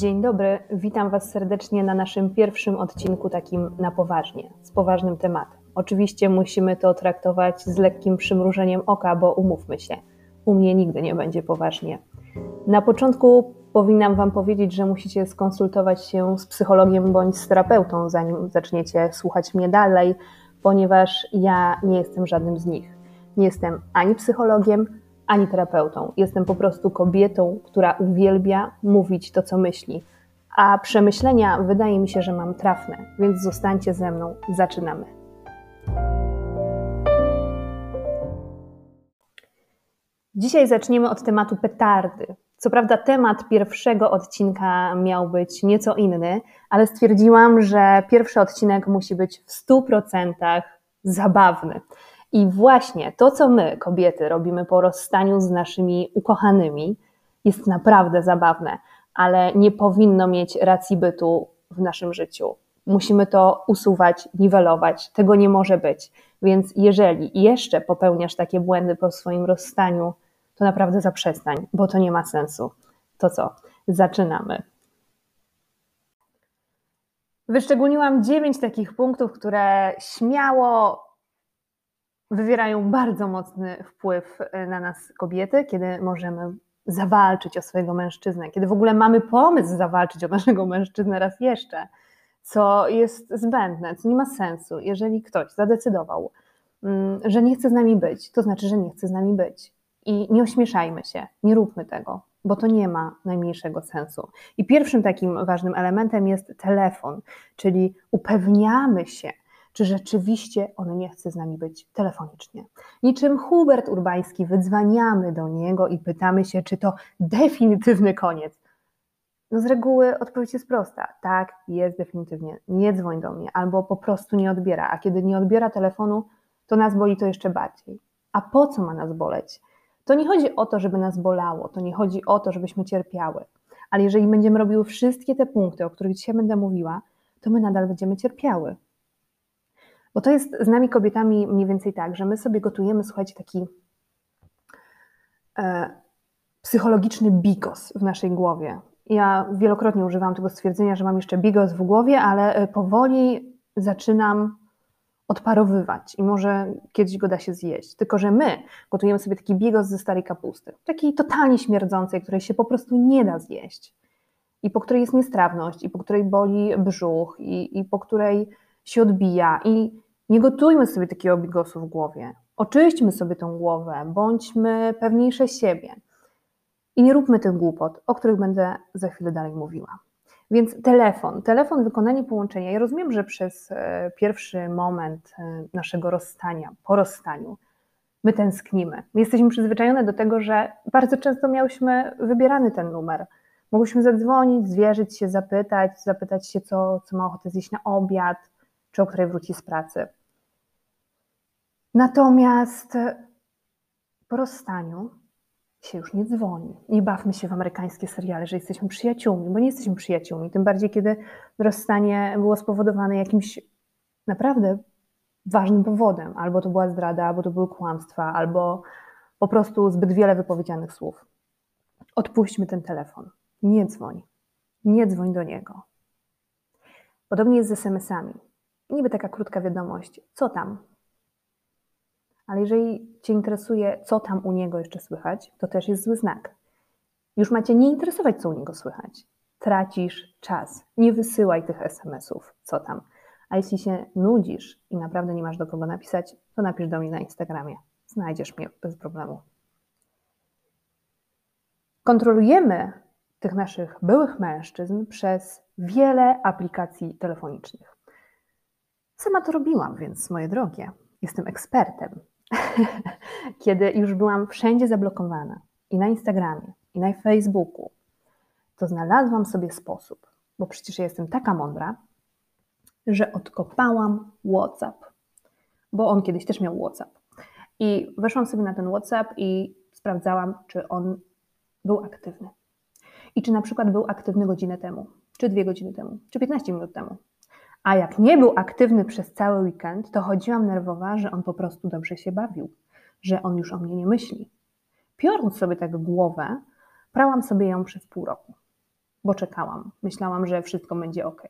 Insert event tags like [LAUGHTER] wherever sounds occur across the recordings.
Dzień dobry, witam Was serdecznie na naszym pierwszym odcinku takim na poważnie, z poważnym tematem. Oczywiście musimy to traktować z lekkim przymrużeniem oka, bo umówmy się, u mnie nigdy nie będzie poważnie. Na początku powinnam Wam powiedzieć, że musicie skonsultować się z psychologiem bądź z terapeutą, zanim zaczniecie słuchać mnie dalej, ponieważ ja nie jestem żadnym z nich. Nie jestem ani psychologiem, ani terapeutą. Jestem po prostu kobietą, która uwielbia mówić to, co myśli. A przemyślenia wydaje mi się, że mam trafne, więc zostańcie ze mną. Zaczynamy. Dzisiaj zaczniemy od tematu petardy. Co prawda, temat pierwszego odcinka miał być nieco inny, ale stwierdziłam, że pierwszy odcinek musi być w 100% zabawny. I właśnie to, co my, kobiety, robimy po rozstaniu z naszymi ukochanymi, jest naprawdę zabawne, ale nie powinno mieć racji bytu w naszym życiu. Musimy to usuwać, niwelować. Tego nie może być. Więc jeżeli jeszcze popełniasz takie błędy po swoim rozstaniu, to naprawdę zaprzestań, bo to nie ma sensu. To co? Zaczynamy. Wyszczególniłam dziewięć takich punktów, które śmiało wywierają bardzo mocny wpływ e, na nas kobiety, kiedy możemy zawalczyć o swojego mężczyznę, kiedy w ogóle mamy pomysł zawalczyć o naszego mężczyznę raz jeszcze, co jest zbędne, co nie ma sensu. Jeżeli ktoś zadecydował, mm, że nie chce z nami być, to znaczy, że nie chce z nami być. I nie ośmieszajmy się, nie róbmy tego, bo to nie ma najmniejszego sensu. I pierwszym takim ważnym elementem jest telefon, czyli upewniamy się, czy rzeczywiście on nie chce z nami być telefonicznie. Niczym Hubert Urbański wydzwaniamy do niego i pytamy się, czy to definitywny koniec. No z reguły odpowiedź jest prosta. Tak, jest definitywnie. Nie dzwoń do mnie, albo po prostu nie odbiera. A kiedy nie odbiera telefonu, to nas boli to jeszcze bardziej. A po co ma nas boleć? To nie chodzi o to, żeby nas bolało, to nie chodzi o to, żebyśmy cierpiały. Ale jeżeli będziemy robiły wszystkie te punkty, o których dzisiaj będę mówiła, to my nadal będziemy cierpiały. Bo to jest z nami kobietami mniej więcej tak, że my sobie gotujemy, słuchajcie, taki e, psychologiczny bigos w naszej głowie. Ja wielokrotnie używam tego stwierdzenia, że mam jeszcze bigos w głowie, ale e, powoli zaczynam odparowywać i może kiedyś go da się zjeść. Tylko, że my gotujemy sobie taki bigos ze starej kapusty, takiej totalnie śmierdzącej, której się po prostu nie da zjeść i po której jest niestrawność, i po której boli brzuch, i, i po której się odbija i nie gotujmy sobie takiego bigosu w głowie. Oczyśćmy sobie tą głowę, bądźmy pewniejsze siebie. I nie róbmy tych głupot, o których będę za chwilę dalej mówiła. Więc telefon, telefon, wykonanie połączenia. Ja rozumiem, że przez e, pierwszy moment e, naszego rozstania, po rozstaniu, my tęsknimy. My jesteśmy przyzwyczajone do tego, że bardzo często miałyśmy wybierany ten numer. Mogłyśmy zadzwonić, zwierzyć się, zapytać, zapytać się, co, co ma ochotę zjeść na obiad, czy o której wróci z pracy. Natomiast po rozstaniu się już nie dzwoni. Nie bawmy się w amerykańskie seriale, że jesteśmy przyjaciółmi, bo nie jesteśmy przyjaciółmi. Tym bardziej, kiedy rozstanie było spowodowane jakimś naprawdę ważnym powodem. Albo to była zdrada, albo to były kłamstwa, albo po prostu zbyt wiele wypowiedzianych słów. Odpuśćmy ten telefon. Nie dzwoń. Nie dzwoń do niego. Podobnie jest z SMS-ami niby taka krótka wiadomość, co tam. Ale jeżeli Cię interesuje, co tam u niego jeszcze słychać, to też jest zły znak. Już macie nie interesować, co u niego słychać. Tracisz czas. Nie wysyłaj tych SMS-ów, co tam. A jeśli się nudzisz i naprawdę nie masz do kogo napisać, to napisz do mnie na Instagramie. Znajdziesz mnie bez problemu. Kontrolujemy tych naszych byłych mężczyzn przez wiele aplikacji telefonicznych. Sama to robiłam, więc moje drogie, jestem ekspertem. [LAUGHS] Kiedy już byłam wszędzie zablokowana i na Instagramie, i na Facebooku, to znalazłam sobie sposób, bo przecież jestem taka mądra, że odkopałam WhatsApp, bo on kiedyś też miał WhatsApp. I weszłam sobie na ten WhatsApp i sprawdzałam, czy on był aktywny. I czy na przykład był aktywny godzinę temu, czy dwie godziny temu, czy 15 minut temu, a jak nie był aktywny przez cały weekend, to chodziłam nerwowa, że on po prostu dobrze się bawił, że on już o mnie nie myśli. Piorąc sobie tak głowę, prałam sobie ją przez pół roku. bo czekałam. Myślałam, że wszystko będzie ok.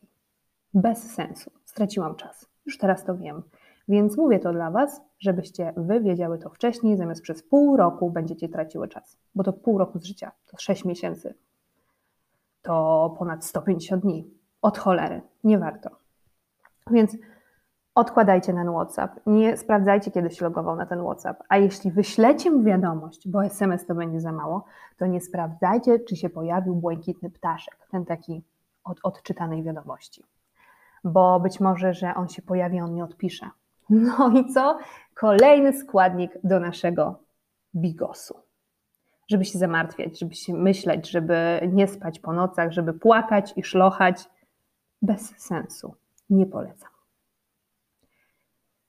Bez sensu. Straciłam czas. Już teraz to wiem. Więc mówię to dla Was, żebyście Wy wiedziały to wcześniej, zamiast przez pół roku będziecie traciły czas. Bo to pół roku z życia, to 6 miesięcy, to ponad 150 dni. Od cholery, nie warto. Więc odkładajcie ten WhatsApp. Nie sprawdzajcie, kiedy się logował na ten WhatsApp. A jeśli wyślecie mu wiadomość, bo SMS to będzie za mało, to nie sprawdzajcie, czy się pojawił błękitny ptaszek, ten taki od odczytanej wiadomości. Bo być może, że on się pojawi, on nie odpisze. No i co? Kolejny składnik do naszego bigosu. Żeby się zamartwiać, żeby się myśleć, żeby nie spać po nocach, żeby płakać i szlochać. Bez sensu. Nie polecam.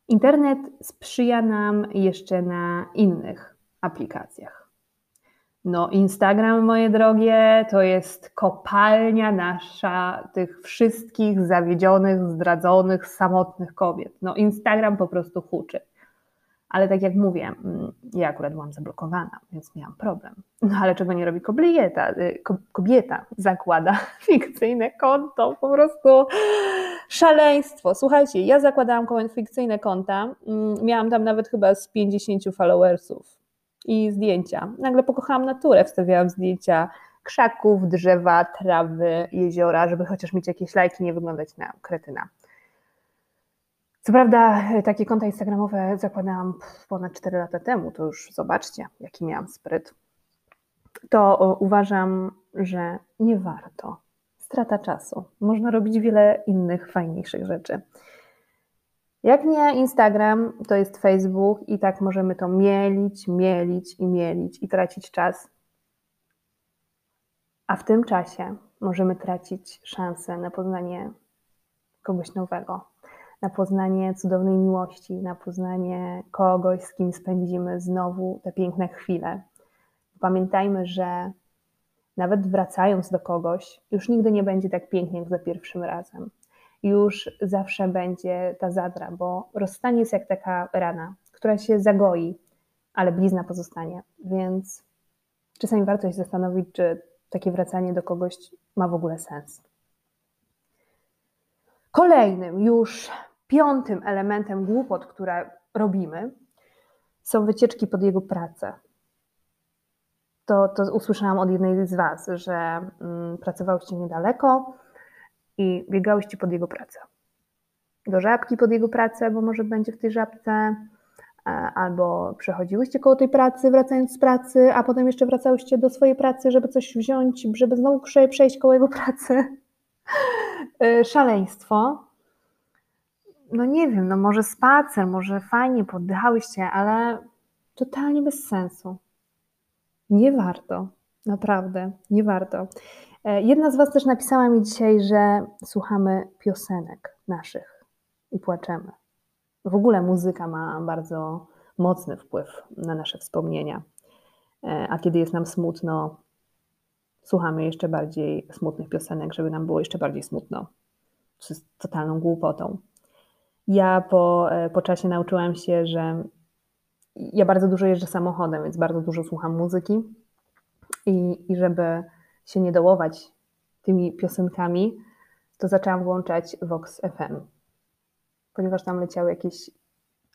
Internet sprzyja nam jeszcze na innych aplikacjach. No, Instagram, moje drogie, to jest kopalnia nasza tych wszystkich zawiedzionych, zdradzonych, samotnych kobiet. No, Instagram po prostu huczy. Ale tak jak mówię, mm, ja akurat byłam zablokowana, więc miałam problem. No ale czego nie robi kobieta? Y, kobieta zakłada [LAUGHS] fikcyjne konto, po prostu szaleństwo. Słuchajcie, ja zakładałam fikcyjne konta, mm, miałam tam nawet chyba z 50 followersów i zdjęcia. Nagle pokochałam naturę, wstawiałam zdjęcia krzaków, drzewa, trawy, jeziora, żeby chociaż mieć jakieś lajki, nie wyglądać na kretyna. Co prawda, takie konta instagramowe zakładałam ponad 4 lata temu, to już zobaczcie, jaki miałam spryt. To uważam, że nie warto. Strata czasu. Można robić wiele innych fajniejszych rzeczy. Jak nie Instagram, to jest Facebook i tak możemy to mielić, mielić i mielić i tracić czas. A w tym czasie możemy tracić szansę na poznanie kogoś nowego, na poznanie cudownej miłości, na poznanie kogoś, z kim spędzimy znowu te piękne chwile. Pamiętajmy, że nawet wracając do kogoś, już nigdy nie będzie tak pięknie jak za pierwszym razem już zawsze będzie ta zadra, bo rozstanie jest jak taka rana, która się zagoi, ale blizna pozostanie. Więc czasami warto się zastanowić, czy takie wracanie do kogoś ma w ogóle sens. Kolejnym, już piątym elementem głupot, które robimy, są wycieczki pod jego pracę. To, to usłyszałam od jednej z Was, że mm, pracowałyście niedaleko, i biegałyście pod jego pracę. Do żabki pod jego pracę, bo może będzie w tej żabce, e, albo przechodziłyście koło tej pracy, wracając z pracy, a potem jeszcze wracałyście do swojej pracy, żeby coś wziąć, żeby znowu przejść koło jego pracy. E, szaleństwo. No nie wiem, no może spacer, może fajnie poddychałyście, ale totalnie bez sensu. Nie warto, naprawdę, nie warto. E, jedna z Was też napisała mi dzisiaj, że słuchamy piosenek naszych i płaczemy. W ogóle muzyka ma bardzo mocny wpływ na nasze wspomnienia. E, a kiedy jest nam smutno, słuchamy jeszcze bardziej smutnych piosenek, żeby nam było jeszcze bardziej smutno. Co jest totalną głupotą. Ja po, e, po czasie nauczyłam się, że ja bardzo dużo jeżdżę samochodem, więc bardzo dużo słucham muzyki i, i żeby się nie dołować tymi piosenkami, to zaczęłam włączać Vox FM. Ponieważ tam leciały jakieś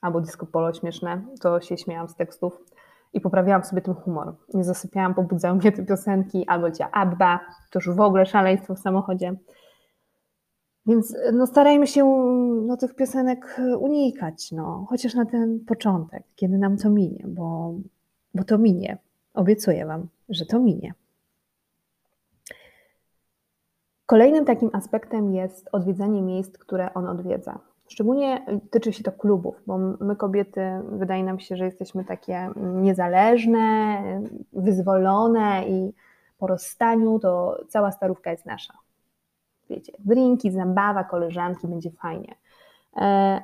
albo disco polo śmieszne, to się śmiałam z tekstów i poprawiałam sobie ten humor. Nie zasypiałam, pobudzały mnie te piosenki, albo leciała Abba, to już w ogóle szaleństwo w samochodzie. Więc no, starajmy się no, tych piosenek unikać, no, chociaż na ten początek, kiedy nam to minie, bo, bo to minie. Obiecuję Wam, że to minie. Kolejnym takim aspektem jest odwiedzanie miejsc, które on odwiedza. Szczególnie tyczy się to klubów, bo my kobiety, wydaje nam się, że jesteśmy takie niezależne, wyzwolone i po rozstaniu to cała starówka jest nasza. Wiecie, drinki, zabawa, koleżanki, będzie fajnie. E,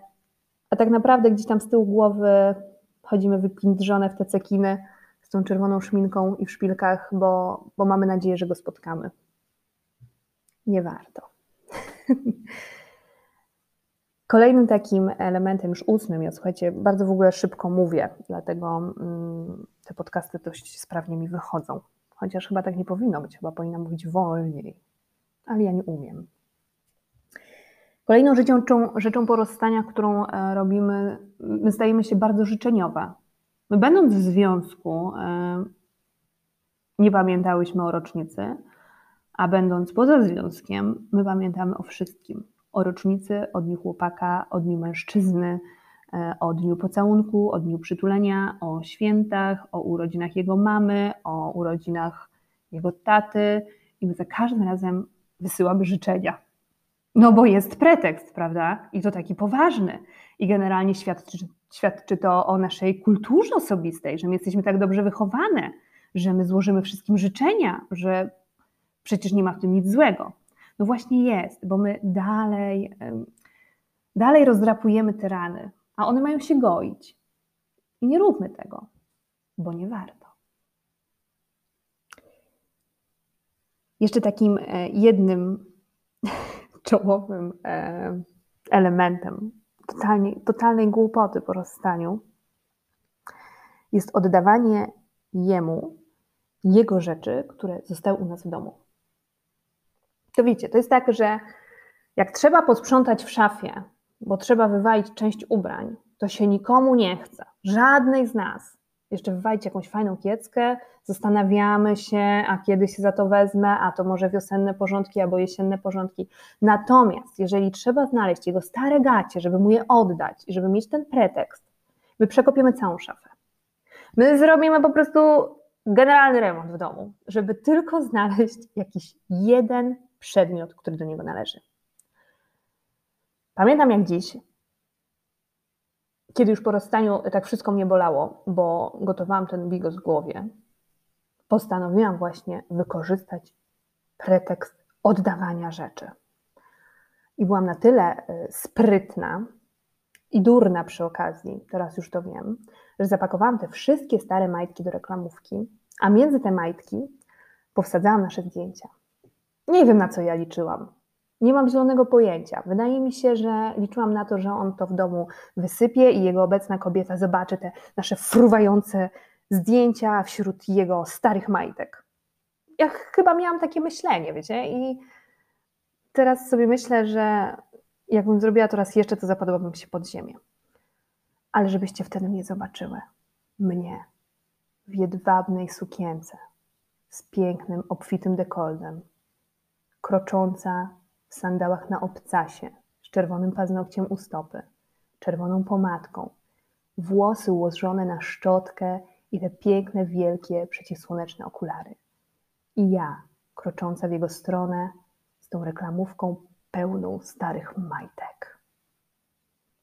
a tak naprawdę gdzieś tam z tyłu głowy chodzimy wypindrzone w te cekiny z tą czerwoną szminką i w szpilkach, bo, bo mamy nadzieję, że go spotkamy nie warto. [LAUGHS] Kolejnym takim elementem, już ósmym, ja słuchajcie, bardzo w ogóle szybko mówię, dlatego mm, te podcasty dość sprawnie mi wychodzą. Chociaż chyba tak nie powinno być, chyba powinna mówić wolniej. Ale ja nie umiem. Kolejną rzeczą, rzeczą po rozstaniach, którą e, robimy, my stajemy się bardzo życzeniowe. My będąc w związku, e, nie pamiętałyśmy o rocznicy, a będąc poza związkiem, my pamiętamy o wszystkim. O rocznicy, o dniu chłopaka, o dniu mężczyzny, e, o dniu pocałunku, o dniu przytulenia, o świętach, o urodzinach jego mamy, o urodzinach jego taty i my za każdym razem wysyłamy życzenia. No bo jest pretekst, prawda? I to taki poważny. I generalnie świadczy, świadczy to o naszej kulturze osobistej, że my jesteśmy tak dobrze wychowane, że my złożymy wszystkim życzenia, że przecież nie ma w tym nic złego. No właśnie jest, bo my dalej, dalej rozdrapujemy te rany, a one mają się goić. I nie róbmy tego, bo nie warto. Jeszcze takim e, jednym [LAUGHS] czołowym e, elementem totalnie, totalnej głupoty po rozstaniu jest oddawanie jemu jego rzeczy, które zostały u nas w domu. To wiecie, to jest tak, że jak trzeba posprzątać w szafie, bo trzeba wywalić część ubrań, to się nikomu nie chce. Żadnej z nas. Jeszcze wywalić jakąś fajną kieckę, zastanawiamy się, a kiedy się za to wezmę, a to może wiosenne porządki albo jesienne porządki. Natomiast jeżeli trzeba znaleźć jego stare gacie, żeby mu je oddać i żeby mieć ten pretekst, my przekopiemy całą szafę. My zrobimy po prostu generalny remont w domu, żeby tylko znaleźć jakiś jeden przedmiot, który do niego należy. Pamiętam jak dziś, kiedy już po rozstaniu tak wszystko mnie bolało, bo gotowałam ten bigos w głowie, postanowiłam właśnie wykorzystać pretekst oddawania rzeczy. I byłam na tyle y, sprytna i durna przy okazji, teraz już to wiem, że zapakowałam te wszystkie stare majtki do reklamówki, a między te majtki powsadzałam nasze zdjęcia. Nie wiem, na co ja liczyłam. Nie mam zielonego pojęcia. Wydaje mi się, że liczyłam na to, że on to w domu wysypie i jego obecna kobieta zobaczy te nasze fruwające zdjęcia wśród jego starych majtek. Ja chyba miałam takie myślenie, wiecie, i teraz sobie myślę, że jakbym zrobiła to raz jeszcze, to zapadłabym się pod ziemię. Ale żebyście wtedy nie zobaczyły mnie w jedwabnej sukience z pięknym, obfitym dekoltem, krocząca w sandałach na obcasie, z czerwonym paznokciem u stopy, czerwoną pomadką, włosy ułożone na szczotkę i te piękne, wielkie, przeciwsłoneczne okulary. I ja, krocząca w jego stronę, z tą reklamówką pełną starych majtek.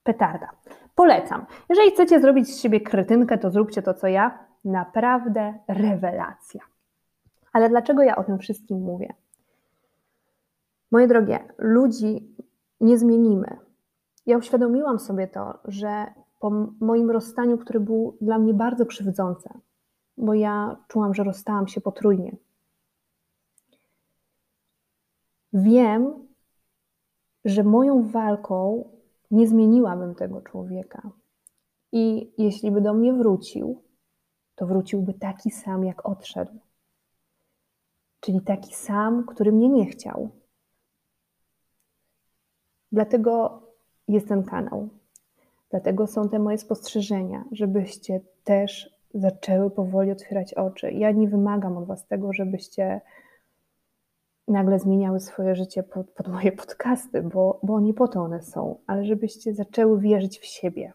Petarda. Polecam. Jeżeli chcecie zrobić z siebie kretynkę, to zróbcie to, co ja. Naprawdę rewelacja. Ale dlaczego ja o tym wszystkim mówię? Moje drogie, ludzi nie zmienimy. Ja uświadomiłam sobie to, że po moim rozstaniu, który był dla mnie bardzo krzywdzący, bo ja czułam, że rozstałam się potrójnie. Wiem, że moją walką nie zmieniłabym tego człowieka. I jeśli by do mnie wrócił, to wróciłby taki sam, jak odszedł. Czyli taki sam, który mnie nie chciał. Dlatego jest ten kanał. Dlatego są te moje spostrzeżenia, żebyście też zaczęły powoli otwierać oczy. Ja nie wymagam od Was tego, żebyście nagle zmieniały swoje życie pod, pod moje podcasty, bo, bo nie po to one są, ale żebyście zaczęły wierzyć w siebie,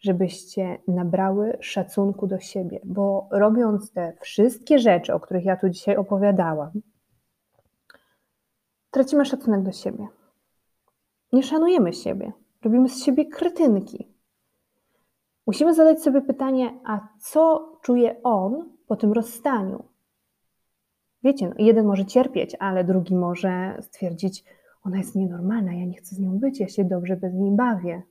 żebyście nabrały szacunku do siebie, bo robiąc te wszystkie rzeczy, o których ja tu dzisiaj opowiadałam, tracimy szacunek do siebie. Nie szanujemy siebie, robimy z siebie kretynki. Musimy zadać sobie pytanie, a co czuje on po tym rozstaniu? Wiecie, no, jeden może cierpieć, ale drugi może stwierdzić, ona jest nienormalna, ja nie chcę z nią być, ja się dobrze bez niej bawię.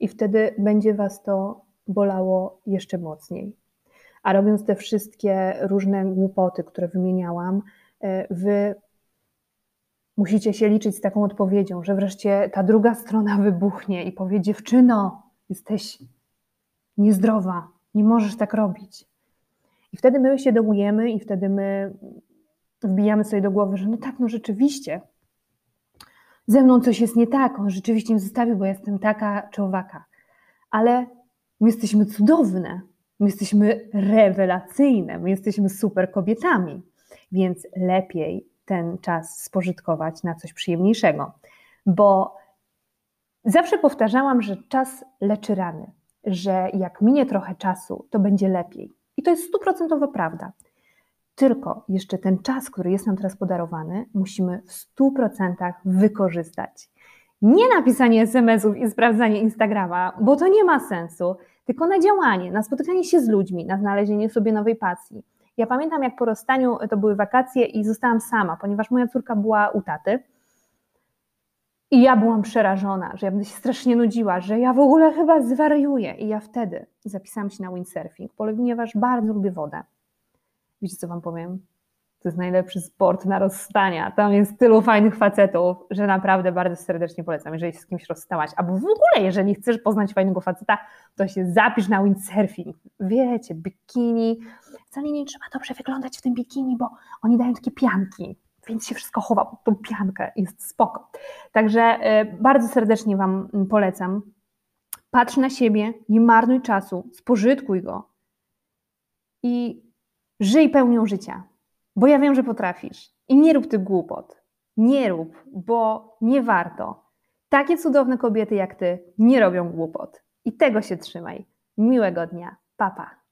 I wtedy będzie was to bolało jeszcze mocniej. A robiąc te wszystkie różne głupoty, które wymieniałam, e, wy musicie się liczyć z taką odpowiedzią, że wreszcie ta druga strona [LAUGHS] wybuchnie i powie: Dziewczyno, jesteś niezdrowa, nie możesz tak robić. I wtedy my się dołujemy i wtedy my wbijamy sobie do głowy, że no tak, no rzeczywiście, ze mną coś jest nie tak, on rzeczywiście mnie zostawił, bo jestem taka czy owaka. Ale my jesteśmy cudowne, my jesteśmy rewelacyjne, my jesteśmy super kobietami, więc lepiej ten czas spożytkować na coś przyjemniejszego. Bo zawsze powtarzałam, że czas leczy rany, że jak minie trochę czasu, to będzie lepiej. I to jest stuprocentowa prawda. Tylko jeszcze ten czas, który jest nam teraz podarowany, musimy w 100% wykorzystać. Nie napisanie SMS-ów i sprawdzanie Instagrama, bo to nie ma sensu, tylko na działanie, na spotykanie się z ludźmi, na znalezienie sobie nowej pasji. Ja pamiętam, jak po rozstaniu to były wakacje i zostałam sama, ponieważ moja córka była u taty. I ja byłam przerażona, że ja będę się strasznie nudziła, że ja w ogóle chyba zwariuję. I ja wtedy zapisałam się na windsurfing, ponieważ bardzo lubię wodę. Wiecie, co wam powiem? To jest najlepszy sport na rozstania. Tam jest tylu fajnych facetów, że naprawdę bardzo serdecznie polecam, jeżeli się z kimś rozstałaś. Albo w ogóle, jeżeli chcesz poznać fajnego faceta, to się zapisz na windsurfing. Wiecie, bikini. Wcale nie trzeba dobrze wyglądać w tym bikini, bo oni dają takie pianki, więc się wszystko chowa pod tą piankę. Jest spoko. Także y, bardzo serdecznie Wam polecam. Patrz na siebie, nie marnuj czasu, spożytkuj go i żyj pełnią życia. Bo ja wiem, że potrafisz. I nie rób tych głupot. Nie rób, bo nie warto. Takie cudowne kobiety jak ty nie robią głupot. I tego się trzymaj. Miłego dnia. Papa.